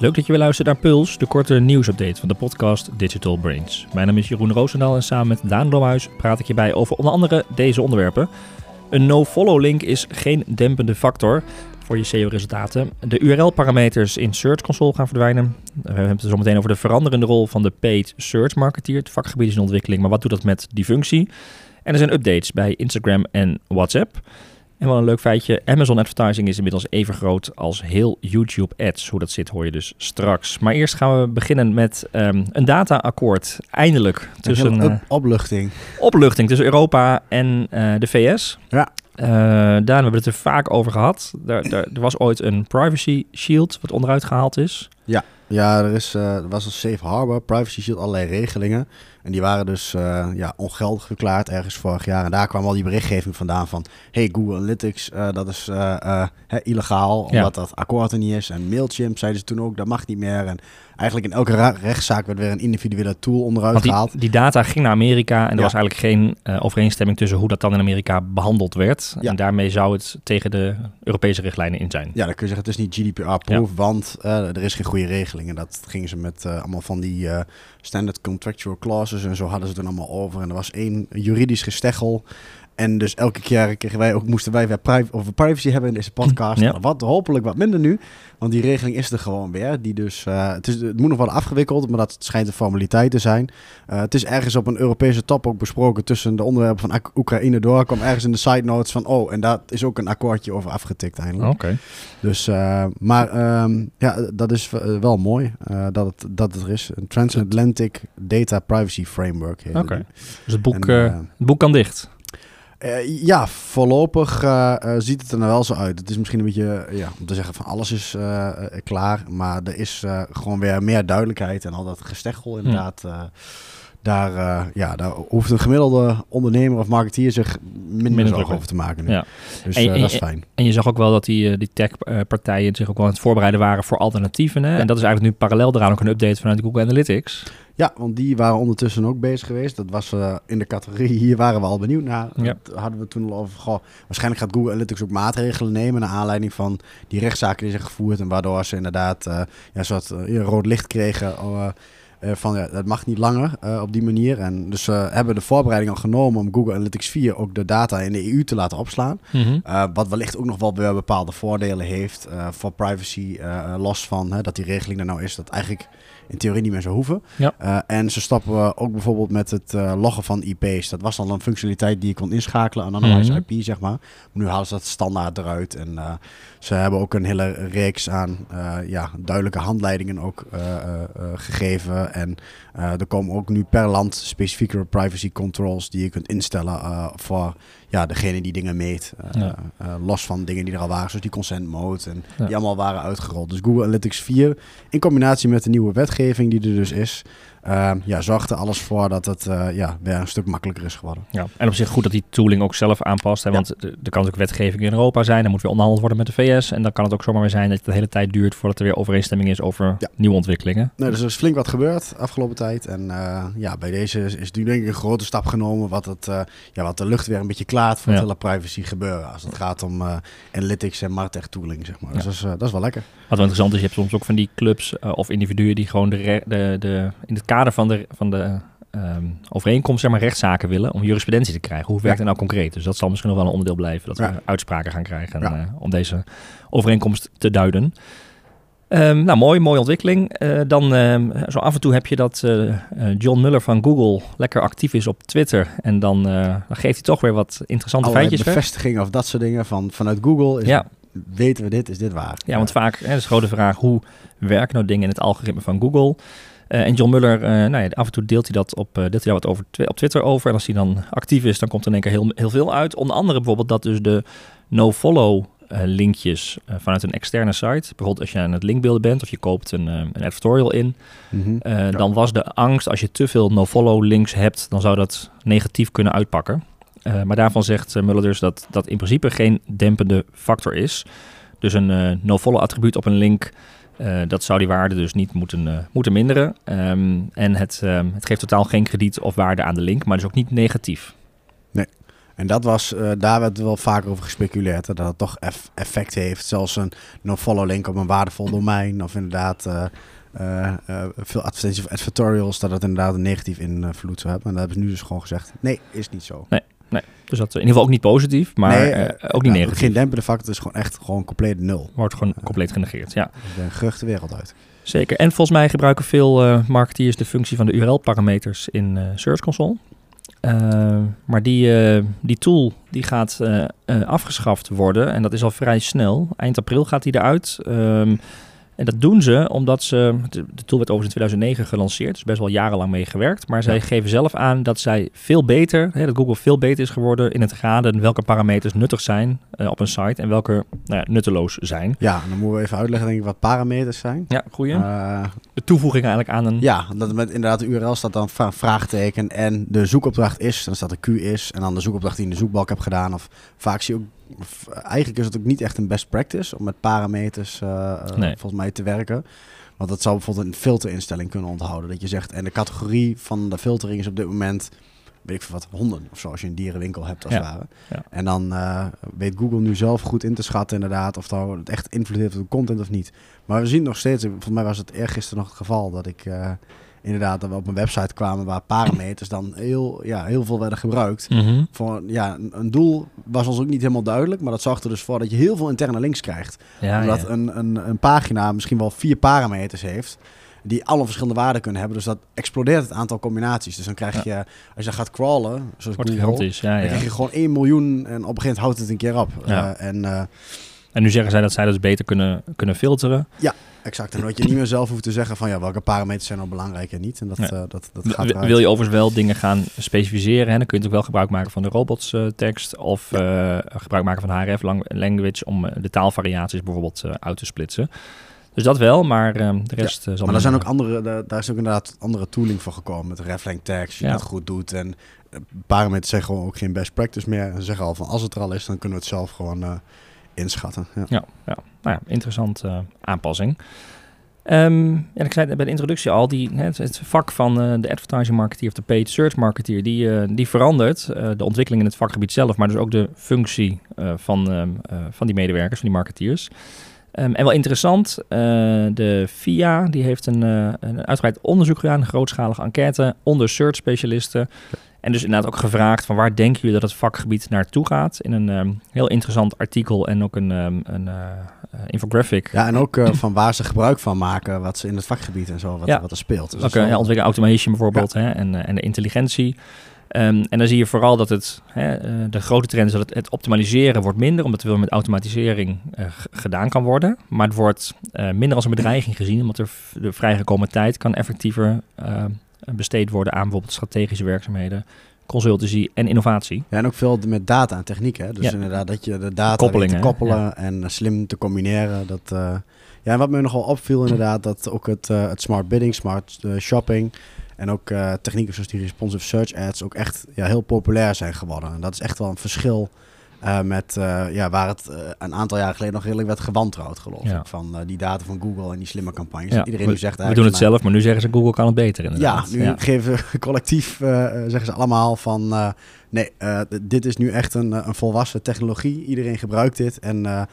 Leuk dat je weer luistert naar Puls, de korte nieuwsupdate van de podcast Digital Brains. Mijn naam is Jeroen Roosendaal en samen met Daan Blomhuis praat ik je bij over onder andere deze onderwerpen. Een no-follow link is geen dempende factor voor je SEO-resultaten. De URL-parameters in Search Console gaan verdwijnen. We hebben het zo meteen over de veranderende rol van de paid search marketeer. Het vakgebied is in ontwikkeling, maar wat doet dat met die functie? En er zijn updates bij Instagram en WhatsApp. En wel een leuk feitje, Amazon Advertising is inmiddels even groot als heel YouTube Ads. Hoe dat zit hoor je dus straks. Maar eerst gaan we beginnen met um, een data-akkoord. Eindelijk. Tussen, een uh, opluchting. Opluchting tussen Europa en uh, de VS. Ja. Uh, daar hebben we het er vaak over gehad. Daar, daar, er was ooit een privacy shield wat onderuit gehaald is. Ja, ja er, is, uh, er was een safe harbor, privacy shield, allerlei regelingen. En die waren dus uh, ja, ongeldig verklaard ergens vorig jaar. En daar kwam al die berichtgeving vandaan van... hey, Google Analytics, uh, dat is uh, illegaal, omdat ja. dat akkoord er niet is. En Mailchimp zeiden ze toen ook, dat mag niet meer. En eigenlijk in elke rechtszaak werd weer een individuele tool onderuit Want die, gehaald. Die data ging naar Amerika en er ja. was eigenlijk geen overeenstemming tussen hoe dat dan in Amerika behandeld werd. Ja. En daarmee zou het tegen de Europese richtlijnen in zijn. Ja, dan kun je zeggen, het is niet GDPR-proof, want er is geen goede regeling. En dat gingen ze met allemaal van die standard contractual clauses en zo hadden ze het dan allemaal over. En er was één juridisch gesteggel. En dus elke keer kregen wij ook, moesten wij weer over privacy hebben in deze podcast. Ja. Wat hopelijk wat minder nu. Want die regeling is er gewoon weer. Die dus, uh, het, is, het moet nog worden afgewikkeld, maar dat schijnt een formaliteit te zijn. Uh, het is ergens op een Europese top ook besproken tussen de onderwerpen van Oekraïne door. kwam ergens in de side notes van, oh, en daar is ook een akkoordje over afgetikt eindelijk. Oké. Okay. Dus, uh, maar um, ja, dat is wel mooi dat, het, dat het er is. Een Transatlantic Data Privacy Framework. Oké. Okay. Dus het boek, en, het boek kan dicht. Uh, ja, voorlopig uh, uh, ziet het er nou wel zo uit. Het is misschien een beetje, ja, om te zeggen van alles is klaar. Maar er is gewoon weer meer duidelijkheid en al dat gesteggel inderdaad. Hmm. Daar, ja, daar hoeft een gemiddelde ondernemer of marketeer zich minder, minder zorgen over te maken. Nu. Ja. Dus en, dat is fijn. En je zag ook wel dat die, die tech-partijen zich ook wel aan het voorbereiden waren voor alternatieven. Hè? Ja. En dat is eigenlijk nu parallel eraan ook een update vanuit Google Analytics. Ja, want die waren ondertussen ook bezig geweest. Dat was uh, in de categorie, hier waren we al benieuwd naar. Ja. Dat hadden we toen al over, goh, waarschijnlijk gaat Google Analytics ook maatregelen nemen... naar aanleiding van die rechtszaken die zijn gevoerd... en waardoor ze inderdaad uh, ja, soort, uh, rood licht kregen... Uh, van ja, dat mag niet langer uh, op die manier. En dus uh, hebben de voorbereiding al genomen om Google Analytics 4 ook de data in de EU te laten opslaan. Mm -hmm. wat wellicht ook nog wel weer bepaalde voordelen heeft voor privacy. los van hè, dat die regeling er nou is dat eigenlijk in theorie niet meer zou hoeven. Ja. Uh, en ze stappen ook bijvoorbeeld met het uh, loggen van IP's. Dat was al een functionaliteit die je kon inschakelen aan Analyze Mhm. IP, zeg maar. Maar nu halen ze dat standaard eruit. En ze hebben ook een hele reeks aan ja, duidelijke handleidingen ook gegeven. En er komen ook nu per land specifieke privacy controls die je kunt instellen voor ja, degene die dingen meet. Ja. los van dingen die er al waren, zoals die consent mode. En Ja. die allemaal waren uitgerold. Dus Google Analytics 4 in combinatie met de nieuwe wetgeving die er dus is, uh, ja, zorgt er alles voor dat het uh, ja, weer een stuk makkelijker is geworden. Ja, en op zich goed dat die tooling ook zelf aanpast. Hè, Ja. Want er kan ook wetgeving in Europa zijn. Dan moet weer onderhandeld worden met de VS. En dan kan het ook zomaar weer zijn dat het de hele tijd duurt voordat er weer overeenstemming is over Ja. nieuwe ontwikkelingen. Nee, dus er is flink wat gebeurd afgelopen tijd. En uh, ja, bij deze is, is nu denk ik een grote stap genomen wat, het, uh, ja, wat de lucht weer een beetje klaart voor het hele privacy gebeuren. Als het gaat om analytics en martech tooling, zeg maar. Dus dat is, dat is wel lekker. Wat wel interessant is, je hebt soms ook van die clubs of individuen die gewoon de, de, de, in het kader van de, van de ehm, overeenkomst zeg maar, rechtszaken willen om jurisprudentie te krijgen. Hoe werkt Ja. het nou concreet? Dus dat zal misschien nog wel een onderdeel blijven, dat we uitspraken gaan krijgen Ja. eh, om deze overeenkomst te duiden. Ehm, nou, mooi, mooie ontwikkeling. Eh, dan ehm, zo af en toe heb je dat eh, John Muller van Google lekker actief is op Twitter. En dan, dan geeft hij toch weer wat interessante Allerlei feitjes weg. bevestigingen of dat soort dingen van, vanuit Google. Is, Ja. Weten we dit, is dit waar? Ja, want vaak hè, is de grote vraag, hoe werken nou dingen in het algoritme van Google? Eh, en John Muller, eh, nou ja, af en toe deelt hij dat op, eh, deelt hij daar wat over, op Twitter over. En als hij dan actief is, dan komt er in één keer heel, heel veel uit. Onder andere bijvoorbeeld dat dus de no-follow linkjes vanuit een externe site. Bijvoorbeeld als je aan het linkbeelden bent of je koopt een, een advertorial in. Mhm. Ja. Dan was de angst, als je te veel no-follow links hebt, dan zou dat negatief kunnen uitpakken. Maar daarvan zegt Muller dus dat dat in principe geen dempende factor is. Dus een no-follow attribuut op een link, eh, dat zou die waarde dus niet moeten, eh, moeten minderen. Ehm, en het, ehm, het geeft totaal geen krediet of waarde aan de link, maar dus ook niet negatief. En dat was, uh, daar werd wel vaker over gespeculeerd. Dat het toch effect heeft. Zelfs een no-follow link op een waardevol domein. Of inderdaad veel advertenties of advertorials. Dat het inderdaad een negatief invloed zou hebben. En dat hebben ze nu dus gewoon gezegd. Nee, is niet zo. Nee. Nee, dus dat in ieder geval ook niet positief, maar nee, ook niet negatief. Geen dempende factor, het is gewoon echt gewoon compleet nul. Wordt gewoon compleet genegeerd, ja. De geruchte wereld uit. Zeker. En volgens mij gebruiken veel uh, marketeers de functie van de URL-parameters in uh, Search Console. Uh, maar die, die tool die gaat afgeschaft worden en dat is al vrij snel. Eind april gaat die eruit. Um, en dat doen ze omdat ze, de, tool werd overigens in 2009 gelanceerd, dus best wel jarenlang mee gewerkt. Maar zij geven zelf aan dat zij veel beter, hè, dat Google veel beter is geworden in het raden welke parameters nuttig zijn uh, op een site en welke nou ja, nutteloos zijn. Ja, dan moeten we even uitleggen denk ik wat parameters zijn. Ja, goeie. Uh, de toevoeging eigenlijk aan een... Ja, dat met inderdaad de URL staat dan vraagteken en de zoekopdracht is, dan staat de Q is en dan de zoekopdracht die in de zoekbalk heb gedaan. Of vaak zie je ook eigenlijk is het ook niet echt een best practice om met parameters uh, volgens mij te werken. Want dat zou bijvoorbeeld een filterinstelling kunnen onthouden. Dat je zegt, en de categorie van de filtering is op dit moment, weet ik veel wat, honden of zo, als je een dierenwinkel hebt als het ware. Ja. En dan uh, weet Google nu zelf goed in te schatten inderdaad of dat het echt invloed heeft op de content of niet. Maar we zien nog steeds, volgens mij was het eergisteren nog het geval, dat ik inderdaad dat we op een website kwamen waar parameters dan heel, ja, heel veel werden gebruikt. Mm voor, ja, een, doel was ons ook niet helemaal duidelijk, maar dat zorgde er dus voor dat je heel veel interne links krijgt. Ja, Omdat Een, een, een pagina misschien wel vier parameters heeft die alle verschillende waarden kunnen hebben. Dus dat explodeert het aantal combinaties. Dus dan krijg je, als je gaat crawlen, zoals Wordt Google, ja, dan krijg je gewoon 1 miljoen en op een gegeven moment houdt het een keer op. Ja. Uh, en, uh, en nu zeggen zij dat zij dat beter kunnen, kunnen filteren. Ja, exact. En dat je niet meer zelf hoeft te zeggen van ja, welke parameters zijn nou belangrijk en niet. En dat, ja. uh, dat, dat gaat Wil je overigens wel dingen gaan specificeren, hè, dan kun je natuurlijk wel gebruik maken van de robots uh, tekst of ja. uh, gebruik maken van HRF language om de taalvariaties bijvoorbeeld uit te splitsen. Dus dat wel, maar de rest ja, zal Maar er zijn ook andere, daar is ook inderdaad andere tooling voor gekomen met reflang tags, je ja. dat goed doet. En parameters zeggen gewoon ook geen best practice meer. En zeggen al van als het er al is, dan kunnen we het zelf gewoon inschatten. Ja, ja. Nou ja interessante uh, aanpassing. Um, ja, ik zei bij de introductie al, die, het, het vak van uh, de advertising marketeer of de paid search marketeer, die, uh, die verandert. de ontwikkeling in het vakgebied zelf, maar dus ook de functie van, ehm, van die medewerkers, van die marketeers. Um, en wel interessant, de FIA die heeft een, een uitgebreid onderzoek gedaan, grootschalige enquête onder search specialisten. En dus inderdaad ook gevraagd van waar denken jullie dat het vakgebied naartoe gaat? In een um, heel interessant artikel en ook een, um, een uh, infographic. Ja, en ook uh, van waar ze gebruik van maken, wat ze in het vakgebied en zo, wat, ja. wat er speelt. Dus ook ja, ontwikkelen automation bijvoorbeeld ja. hè, en, uh, en de intelligentie. Um, en dan zie je vooral dat het, hè, de grote trend is dat het, het, optimaliseren wordt minder, omdat er veel met automatisering gedaan kan worden. Maar het wordt minder als een bedreiging gezien, omdat er de vrijgekomen tijd kan effectiever besteed worden aan bijvoorbeeld strategische werkzaamheden, consultancy en innovatie. Ja, en ook veel met data en techniek. Hè? Dus ja. inderdaad dat je de data te koppelen ja. en slim te combineren. Dat, uh, ja, en wat me nogal opviel inderdaad, dat ook het, uh, het smart bidding, smart uh, shopping en ook technieken zoals die responsive search ads ook echt ja, heel populair zijn geworden. En dat is echt wel een verschil uh, met, uh, ja, waar het uh, een aantal jaar geleden nog redelijk werd gewantrouwd, geloof ja. ik. Van die data van Google en die slimme campagnes. Ja, Iedereen we, nu zegt We doen het zelf, maar nu zeggen ze Google kan het beter inderdaad. Ja, nu geven collectief, zeggen ze allemaal van... nee, dit is nu echt een, een volwassen technologie. Iedereen gebruikt dit en...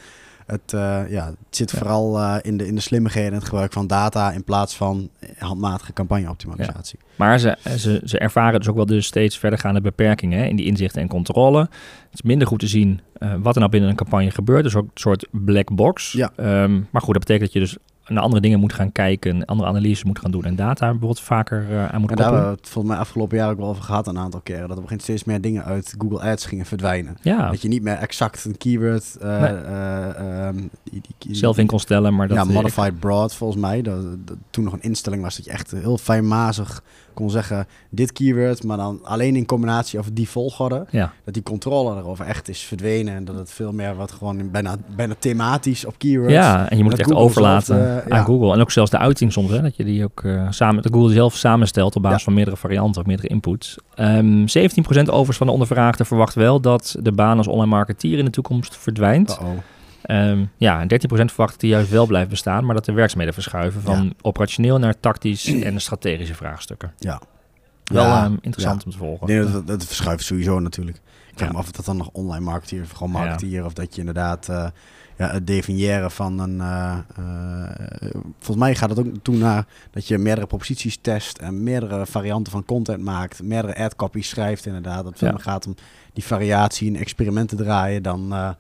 Het, uh, ja, het zit ja. vooral uh, in, de, in de slimmigheden en het gebruik van data in plaats van handmatige campagne-optimalisatie. Ja. Maar ze, ze, ze ervaren dus ook wel de steeds verdergaande beperkingen hè, in die inzichten en controle. Het is minder goed te zien uh, wat er nou binnen een campagne gebeurt. Dus ook een soort black box. Ja. Um, maar goed, dat betekent dat je dus naar andere dingen moet gaan kijken, andere analyses moet gaan doen en data bijvoorbeeld vaker uh, aan moet en koppelen. daar hebben we het volgens mij afgelopen jaar ook wel over gehad een aantal keren. Dat er begint steeds meer dingen uit Google Ads gingen verdwijnen. Ja. Dat je niet meer exact een keyword uh, nee. uh, um, die, die, zelf in kon stellen. Maar dat ja, modified broad volgens mij. Dat, dat, toen nog een instelling was dat je echt heel fijnmazig kon zeggen dit keyword, maar dan alleen in combinatie of die volgorde. Ja. Dat die controle erover echt is verdwenen en dat het veel meer wat gewoon bijna, bijna thematisch op keywords. Ja, en je moet het echt Google overlaten zelf, uh, aan ja. Google. En ook zelfs de uiting soms, hè, dat je die ook uh, samen, de Google zelf samenstelt op basis ja. van meerdere varianten of meerdere inputs. Um, 17% overigens van de ondervraagden verwacht wel dat de baan als online marketeer in de toekomst verdwijnt. Uh -oh. Um, ja, en 13% verwacht dat die juist wel blijft bestaan, maar dat de werkzaamheden verschuiven van ja. operationeel naar tactisch en strategische vraagstukken. Ja. Wel Ja, ehm, interessant ja. om te volgen. Denk dat verschuift sowieso natuurlijk. Ik vraag me af of dat dan nog online marketeer of gewoon marketeer. Of dat je inderdaad eh, ja, het definiëren van een... eh, eh, volgens mij gaat het ook toe naar dat je meerdere proposities test en meerdere varianten van content maakt. Meerdere ad copies schrijft inderdaad. Dat het gaat om die variatie en experimenten draaien dan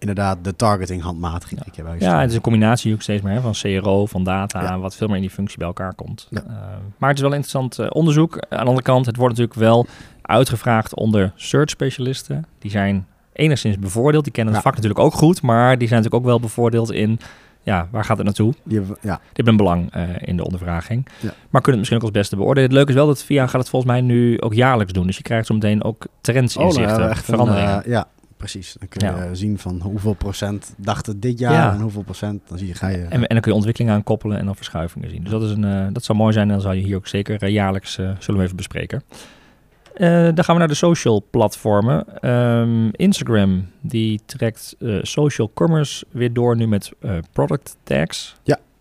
inderdaad de targeting handmatig bij Ja, het is een combinatie ook steeds meer hè, van CRO, van data, Ja. wat veel meer in die functie bij elkaar komt. Ja. Eh, maar het is wel interessant eh, onderzoek. Aan de andere kant, het wordt natuurlijk wel uitgevraagd onder search specialisten. Die zijn enigszins bevoordeeld. Die kennen het Ja. vak natuurlijk ook goed, maar die zijn natuurlijk ook wel bevoordeeld in, ja, waar gaat het naartoe? Die hebben ja, Die hebben een belang eh, in de ondervraging. Ja. Maar kunnen het misschien ook als beste beoordelen. Het leuke is wel dat VIA gaat het volgens mij nu ook jaarlijks doen. Dus je krijgt zo meteen ook trends Oh, dan inzichten, echt een, veranderingen. eh, ja, precies. Dan kun je Ja. zien van hoeveel procent dachten dit jaar Ja. en hoeveel procent. Dan zie je, ga je... En, en dan kun je ontwikkelingen aan koppelen en dan verschuivingen zien. Dus dat, is een, eh, dat zou mooi zijn en dan zou je hier ook zeker eh, jaarlijks, eh, zullen we even bespreken. Dan gaan we naar de social platformen. Ehm, Instagram die trekt social commerce weer door nu met product tags.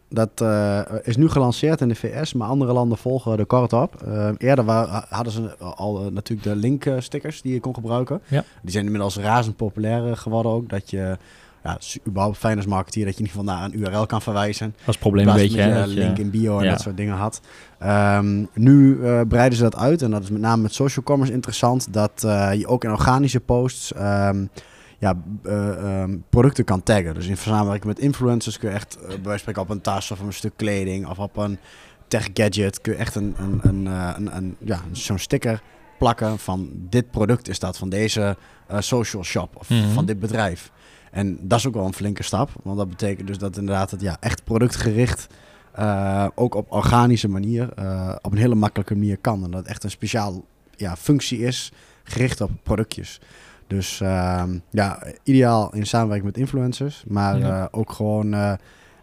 Dat eh, is nu gelanceerd in de VS, maar andere landen volgen er kort op. Eh, eerder wa- hadden ze al eh, natuurlijk de linkstickers die je kon gebruiken. Ja. Die zijn inmiddels razend populair geworden ook. Dat je, ja, überhaupt fijn als marketeer, dat je in ieder geval naar een URL kan verwijzen. Dat is het probleem een beetje. hè, link in bio en ja. dat soort dingen had. Ehm, nu breiden ze dat uit en dat is met name met social commerce interessant. Dat je ook in organische posts ehm, ja, eh, ehm, producten kan taggen. Dus in samenwerking met influencers kun je echt bij wijze van spreken op een tas of een stuk kleding of op een tech gadget kun je echt een, een, een, eh, een, een, ja, zo'n sticker plakken van dit product is dat van deze social shop of Mhm. van dit bedrijf. En dat is ook wel een flinke stap, want dat betekent dus dat inderdaad het ja, echt productgericht ook op organische manier, op een hele makkelijke manier kan. En dat het echt een speciaal ja, functie is, gericht op productjes. Dus ehm, ja, ideaal in samenwerking met influencers, maar Ja. eh, ook gewoon... eh,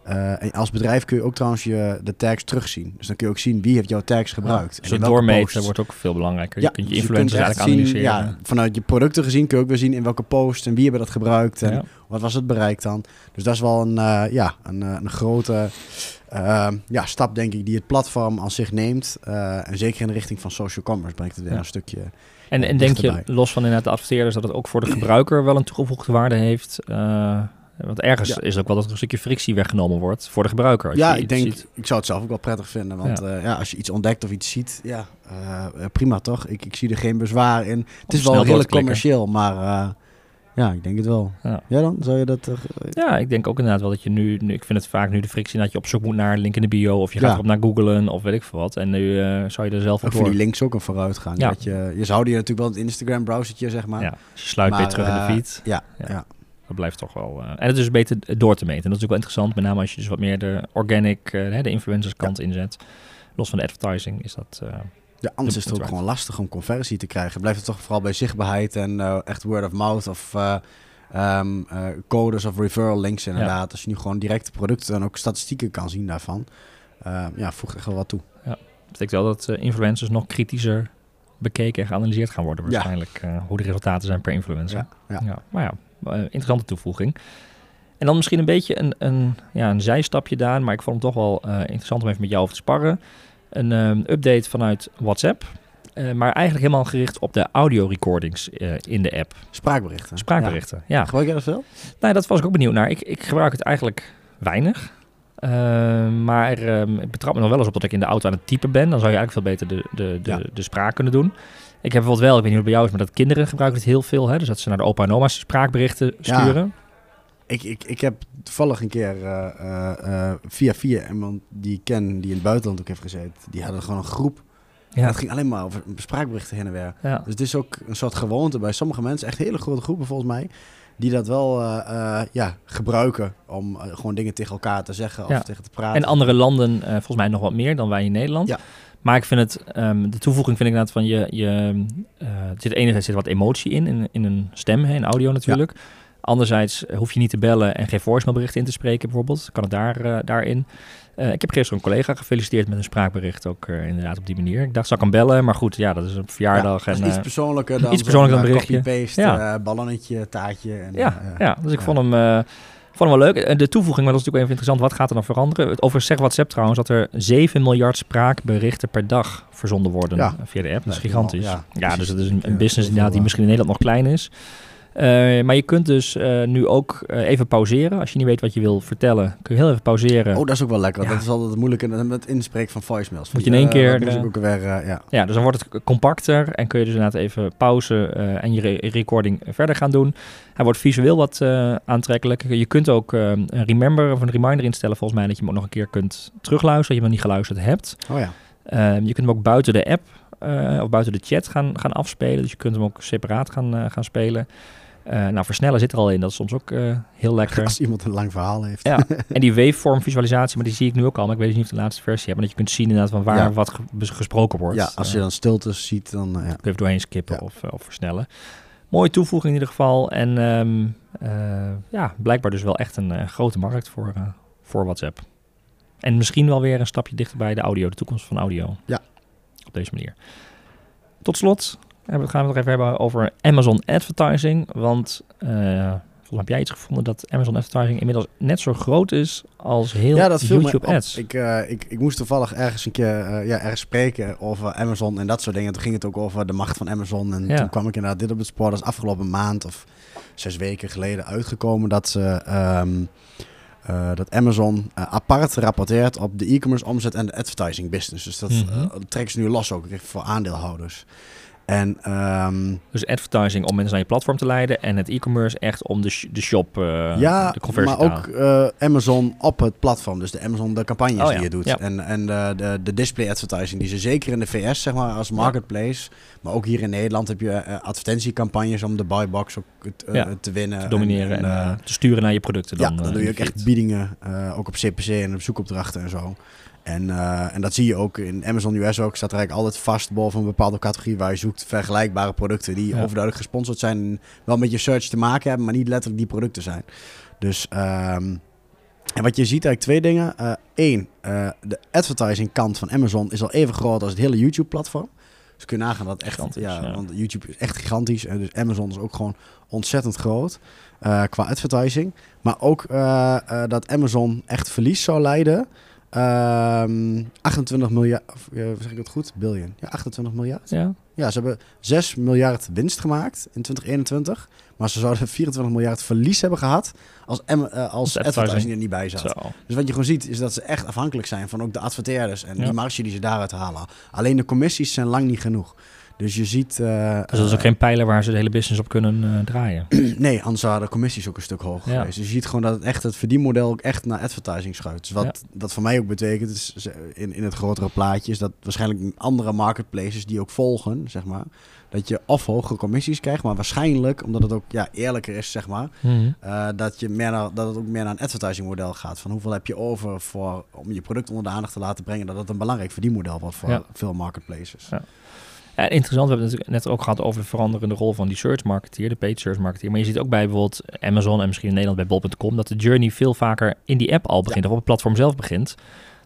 eh, en als bedrijf kun je ook trouwens je, de tags terugzien. Dus dan kun je ook zien wie heeft jouw tags gebruikt. Dus en doormeten wordt ook veel belangrijker. Ja, je kunt je dus influencers kunt eigenlijk zien, analyseren. ja, vanuit je producten gezien kun je ook weer zien in welke post en wie hebben dat gebruikt. En Ja. wat was het bereik dan? Dus dat is wel een, ja, een, een grote eh, ja, stap, denk ik, die het platform aan zich neemt. Eh, en zeker in de richting van social commerce brengt het weer Ja. een stukje. En, en denk je, los van inderdaad de adverteerders, dat het ook voor de gebruiker wel een toegevoegde waarde heeft? Eh, want ergens Ja. is het ook wel dat er een stukje frictie weggenomen wordt voor de gebruiker. Als ja, je ik denk, ziet. ik zou het zelf ook wel prettig vinden. Want ja. ja, als je iets ontdekt of iets ziet, ja, eh, eh, prima toch? Ik, ik zie er geen bezwaar in. Het is wel redelijk klikken. commercieel, maar eh, ja, ik denk het wel. Ja. Ja, dan? Zou je dat... eh, Ja, ik denk ook inderdaad wel dat je nu, nu, ik vind het vaak nu de frictie dat je op zoek moet naar een link in de bio of je gaat Ja. erop naar googlen of weet ik veel wat. En nu eh, zou je er zelf op ook voor die links ook een vooruitgang. Ja. Dat je, je zou die natuurlijk wel het Instagram-browsertje, zeg maar. Ja, dus je sluit weer terug in de eh, feed. Ja, Ja. Dat blijft toch wel. en het is beter door te meten. En dat is ook wel interessant, met name als je dus wat meer de organic, de influencers kant inzet. Los van de advertising is dat. eh, Ja, anders De- is het ook gewoon lastig om conversie te krijgen. Blijft het toch vooral bij zichtbaarheid en eh, echt word of mouth of eh, ehm, eh, codes of referral links inderdaad. Als je nu gewoon directe producten en ook statistieken kan zien daarvan. ja, voegt echt wel wat toe. Dat betekent wel dat influencers nog kritischer bekeken en geanalyseerd gaan worden. Ja. Waarschijnlijk hoe de resultaten zijn per influencer. Ja, ja. maar ja, interessante toevoeging. En dan misschien een beetje een, een, ja, een zijstapje daar, maar ik vond het toch wel interessant om even met jou over te sparren. Een ehm, update vanuit WhatsApp, eh, maar eigenlijk helemaal gericht op de audio recordings eh, in de app. Spraakberichten. Spraakberichten, ja. Ja. Gebruik jij dat veel? Nou, dat was ik ook benieuwd naar. Ik, ik gebruik het eigenlijk weinig. Eh, maar ehm, ik betrap me nog wel eens op dat ik in de auto aan het typen ben. Dan zou je eigenlijk veel beter de, de, de, Ja. de spraak kunnen doen. Ik heb bijvoorbeeld wel, ik weet niet hoe het bij jou is, maar dat kinderen gebruiken het heel veel. Hè? Dus dat ze naar de opa en oma's spraakberichten Ja. Ik, ik, ik heb toevallig een keer eh, eh, via via iemand die ik ken, die in het buitenland ook heeft gezeten. Die hadden gewoon een groep. En Ja. het ging alleen maar over spraakberichten heen en weer. Ja. Dus het is ook een soort gewoonte bij sommige mensen, echt hele grote groepen volgens mij, die dat wel ja, gebruiken om gewoon dingen tegen elkaar te zeggen of Ja. tegen te praten. En andere landen volgens mij nog wat meer dan wij in Nederland. Ja. Maar ik vind het, ehm, de toevoeging vind ik inderdaad van je, je er zit enerzijds zit wat emotie in, in, in een stem, hè, in audio natuurlijk. Anderzijds hoef je niet te bellen en geen voicemailbericht in te spreken bijvoorbeeld. Kan het daar, eh, daarin. Eh, ik heb gisteren een collega gefeliciteerd met een spraakbericht ook eh, inderdaad op die manier. Ik dacht, zal ik hem bellen? Maar goed, ja, dat is een verjaardag. Ja, dat en, is iets persoonlijker dan iets persoonlijker dan eh, berichtje. Ja. ballonnetje, taartje. En, ja, ja, dus ik vond hem... Vond ik wel leuk. De toevoeging, maar dat is natuurlijk even interessant. Wat gaat er dan veranderen? Overigens zegt WhatsApp trouwens dat er 7 miljard spraakberichten per dag verzonden worden Ja. via de app. Dat is gigantisch. ja, Ja, dus het is een, een business inderdaad die misschien in Nederland nog klein is. Eh, maar je kunt dus eh, nu ook eh, even pauzeren. Als je niet weet wat je wil vertellen, kun je heel even pauzeren. Oh, dat is ook wel lekker. Ja. Dat is altijd het moeilijke met het inspreken van voicemails. Moet je in één keer ik ook weer, ja. Ja, dus dan wordt het compacter en kun je dus inderdaad even pauze eh, en je re- recording verder gaan doen. Hij wordt visueel wat aantrekkelijker. Je kunt ook een remember of een reminder instellen volgens mij dat je hem ook nog een keer kunt terugluisteren, dat je hem niet geluisterd hebt. Oh ja. Eh, je kunt hem ook buiten de app of buiten de chat gaan, gaan afspelen, dus je kunt hem ook separaat gaan, gaan spelen. Eh, nou, versnellen zit er al in, dat is soms ook eh, heel lekker. Als iemand een lang verhaal heeft. Ja, en die waveform visualisatie, maar die zie ik nu ook al, maar ik weet dus niet of de laatste versie heb. Maar dat je kunt zien inderdaad van waar Ja. wat gesproken wordt. Ja, als je Eh, dan stiltes ziet, dan... ja. kun je even doorheen skippen of, of versnellen. Mooie toevoeging in ieder geval. En ehm, eh, ja, blijkbaar dus wel echt een grote markt voor, voor WhatsApp. En misschien wel weer een stapje dichter bij de audio, de toekomst van audio. Ja. Op deze manier. Tot slot hebben we- gaan het nog even hebben over Amazon Advertising. Want eh, volgens mij heb jij iets gevonden dat Amazon Advertising inmiddels net zo groot is als heel Ja, dat YouTube me op. Ads. Ik, eh, ik, ik moest toevallig ergens een keer eh, ja, ergens spreken over Amazon en dat soort dingen. Toen ging het ook over de macht van Amazon. En Ja. toen kwam ik inderdaad dit op het spoor. Dat is afgelopen maand of zes weken geleden uitgekomen dat ze... ehm, eh, dat Amazon apart rapporteert op de e-commerce omzet en de advertising business. Dus dat Mhm. trekken ze nu los ook voor aandeelhouders. En ehm, Dus advertising om mensen naar je platform te leiden en het e-commerce echt om de, sh- de shop, eh, ja, de conversie maar ook eh, Amazon op het platform. Dus de Amazon, de campagnes Oh ja, die je doet. ja. En, en de, de, de display advertising die ze zeker in de VS, zeg maar, als marketplace. Maar ook hier in Nederland heb je eh, advertentiecampagnes om de buybox ook Ja, te winnen. te domineren en, en, te sturen naar je producten. ja, Dan, dan eh, doe je ook echt biedingen, ook op CPC en op zoekopdrachten en zo. En, eh, en dat zie je ook in Amazon US ook. Staat er eigenlijk altijd vast boven een bepaalde categorie waar je zoekt vergelijkbare producten die Ja. overduidelijk gesponsord zijn. En wel met je search te maken hebben, maar niet letterlijk die producten zijn. Dus ehm, en wat je ziet eigenlijk twee dingen. Eén, de advertising kant van Amazon is al even groot als het hele YouTube platform. Dus kun je nagaan dat echt, ja, ja. want YouTube is echt gigantisch. En dus Amazon is ook gewoon ontzettend groot eh, qua advertising. Maar ook eh, eh, dat Amazon echt verlies zou leiden. Ehm 28 miljard, zeg ik het goed? Billion. Ja, 28 miljard. Ja, Ja, ze hebben 6 miljard winst gemaakt in 2021. Maar ze zouden 24 miljard verlies hebben gehad als, eh, als advertising. er niet bij zat. zo. Dus wat je gewoon ziet is dat ze echt afhankelijk zijn van ook de adverteerders en Ja. die marge die ze daaruit halen. Alleen de commissies zijn lang niet genoeg. Dus je ziet... eh, Dus dat is ook eh, geen pijler waar ze de hele business op kunnen draaien. Nee, anders waren de commissies ook een stuk hoger Ja. geweest. Dus je ziet gewoon dat het echt het verdienmodel ook echt naar advertising schuift. Dus wat dat voor mij ook betekent, is, in, in het grotere plaatje, is dat waarschijnlijk andere marketplaces die ook volgen, zeg maar, dat je of hogere commissies krijgt, maar waarschijnlijk, omdat het ook ja, eerlijker is, zeg maar, Mhm. eh, dat, je meer naar, dat het ook meer naar een advertising model gaat. Van hoeveel heb je over voor, om je product onder de aandacht te laten brengen, dat het een belangrijk verdienmodel wordt voor Ja. veel marketplaces. Ja. Ja, interessant, we hebben het natuurlijk net ook gehad over de veranderende rol van die search marketeer, de paid search marketeer. Maar je ziet ook bij bijvoorbeeld Amazon en misschien in Nederland bij bol.com dat de journey veel vaker in die app al begint of op het platform zelf begint.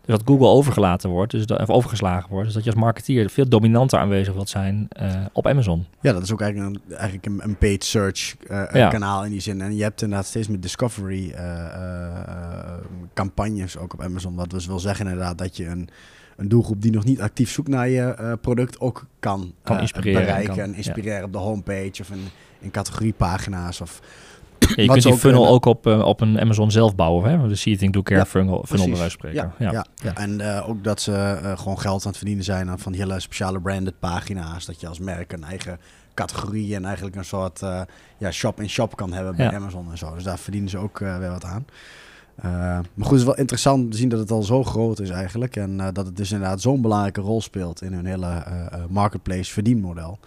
Dus dat Google overgelaten wordt, dus dat, of overgeslagen wordt. Dus dat je als marketeer veel dominanter aanwezig wilt zijn eh, op Amazon. Ja, dat is ook eigenlijk een, eigenlijk een, een paid search eh, Ja. kanaal in die zin. En je hebt inderdaad steeds meer discovery eh, campagnes ook op Amazon. Wat dus wil zeggen inderdaad dat je een, een doelgroep die nog niet actief zoekt naar je product ook kan, Kan inspireren en bereiken kan- en inspireren op de homepage of in, in categoriepagina's. Of, je kunt die ook funnel kunnen- ook op, eh, op een Amazon zelf bouwen. Hè? De See It Do Care Ja, funnel, funnel bij precies. wijze van spreken. ja, Ja. ja. Ja, en eh, ook dat ze eh, gewoon geld aan het verdienen zijn aan van die hele speciale branded pagina's. Dat je als merk een eigen categorie en eigenlijk een soort eh, ja, shop-in-shop kan hebben bij Ja. Amazon en zo. Dus daar verdienen ze ook eh, weer wat aan. Eh, maar goed, het is wel interessant te zien dat het al zo groot is eigenlijk. En eh, dat het dus inderdaad zo'n belangrijke rol speelt in hun hele eh, eh, marketplace verdienmodel.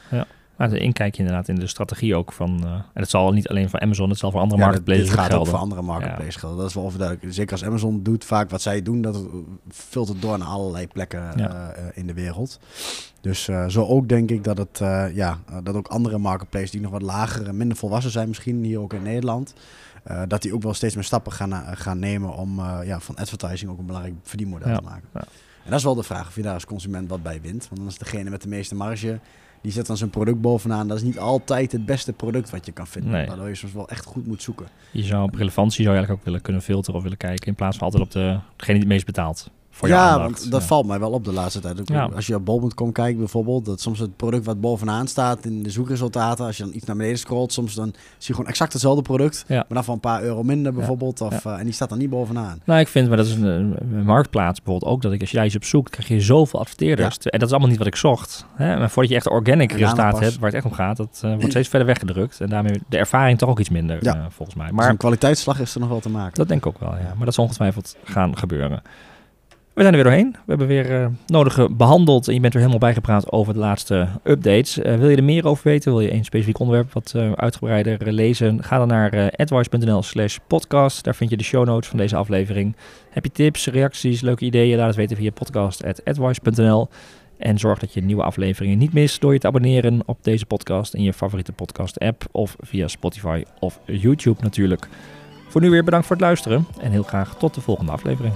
Maar een inkijkje inderdaad in de strategie ook van... eh, en het zal niet alleen voor Amazon, het zal voor andere Ja, marketplaces dit gaat ook gelden. voor andere marketplaces gelden. Dat is wel overduidelijk. Zeker als Amazon doet vaak wat zij doen, dat filtert door naar allerlei plekken Ja. eh, eh, in de wereld. Dus zo ook denk ik dat het ja, dat ook andere marketplaces die nog wat lager en minder volwassen zijn, misschien hier ook in Nederland. dat die ook wel steeds meer stappen gaan, gaan nemen om ja, van advertising ook een belangrijk verdienmodel Ja, te maken. ja. En dat is wel de vraag of je daar als consument wat bij wint. Want dan is degene met de meeste marge, die zet dan zijn product bovenaan. Dat is niet altijd het beste product wat je kan vinden. Nee. Waardoor je soms wel echt goed moet zoeken. Je zou op relevantie zou je eigenlijk ook willen kunnen filteren of willen kijken. In plaats van altijd op de, degene die het meest betaalt. Voor je ja, aandacht. want dat Ja. valt mij wel op de laatste tijd. Ook Ja. Als je op bol.com kijkt bijvoorbeeld, dat soms het product wat bovenaan staat in de zoekresultaten, als je dan iets naar beneden scrolt, soms dan zie je gewoon exact hetzelfde product, Ja. maar dan voor een paar euro minder bijvoorbeeld. Of, eh, en die staat dan niet bovenaan. Nou, ik vind, maar dat is een, een marktplaats bijvoorbeeld ook, dat ik als je daar iets op zoekt, krijg je zoveel adverteerders. En dat is allemaal niet wat ik zocht. Hè? Maar voordat je echt organic resultaat hebt, waar het echt om gaat, dat eh, wordt steeds verder weggedrukt. En daarmee de ervaring toch ook iets minder, Ja. eh, volgens mij. Maar Maar een kwaliteitsslag is er nog wel te maken. dat denk ik ook wel, ja. Maar dat zal ongetwijfeld gaan gebeuren. We zijn er weer doorheen. We hebben weer eh nodige behandeld en je bent er helemaal bijgepraat over de laatste updates. Eh, wil je er meer over weten? Wil je een specifiek onderwerp wat eh, uitgebreider eh, lezen? Ga dan naar uh, advice.nl slash podcast. Daar vind je de show notes van deze aflevering. Heb je tips, reacties, leuke ideeën? Laat het weten via podcast.advice.nl. En zorg dat je nieuwe afleveringen niet mist door je te abonneren op deze podcast in je favoriete podcast app of via Spotify of YouTube natuurlijk. Voor nu weer bedankt voor het luisteren en heel graag tot de volgende aflevering.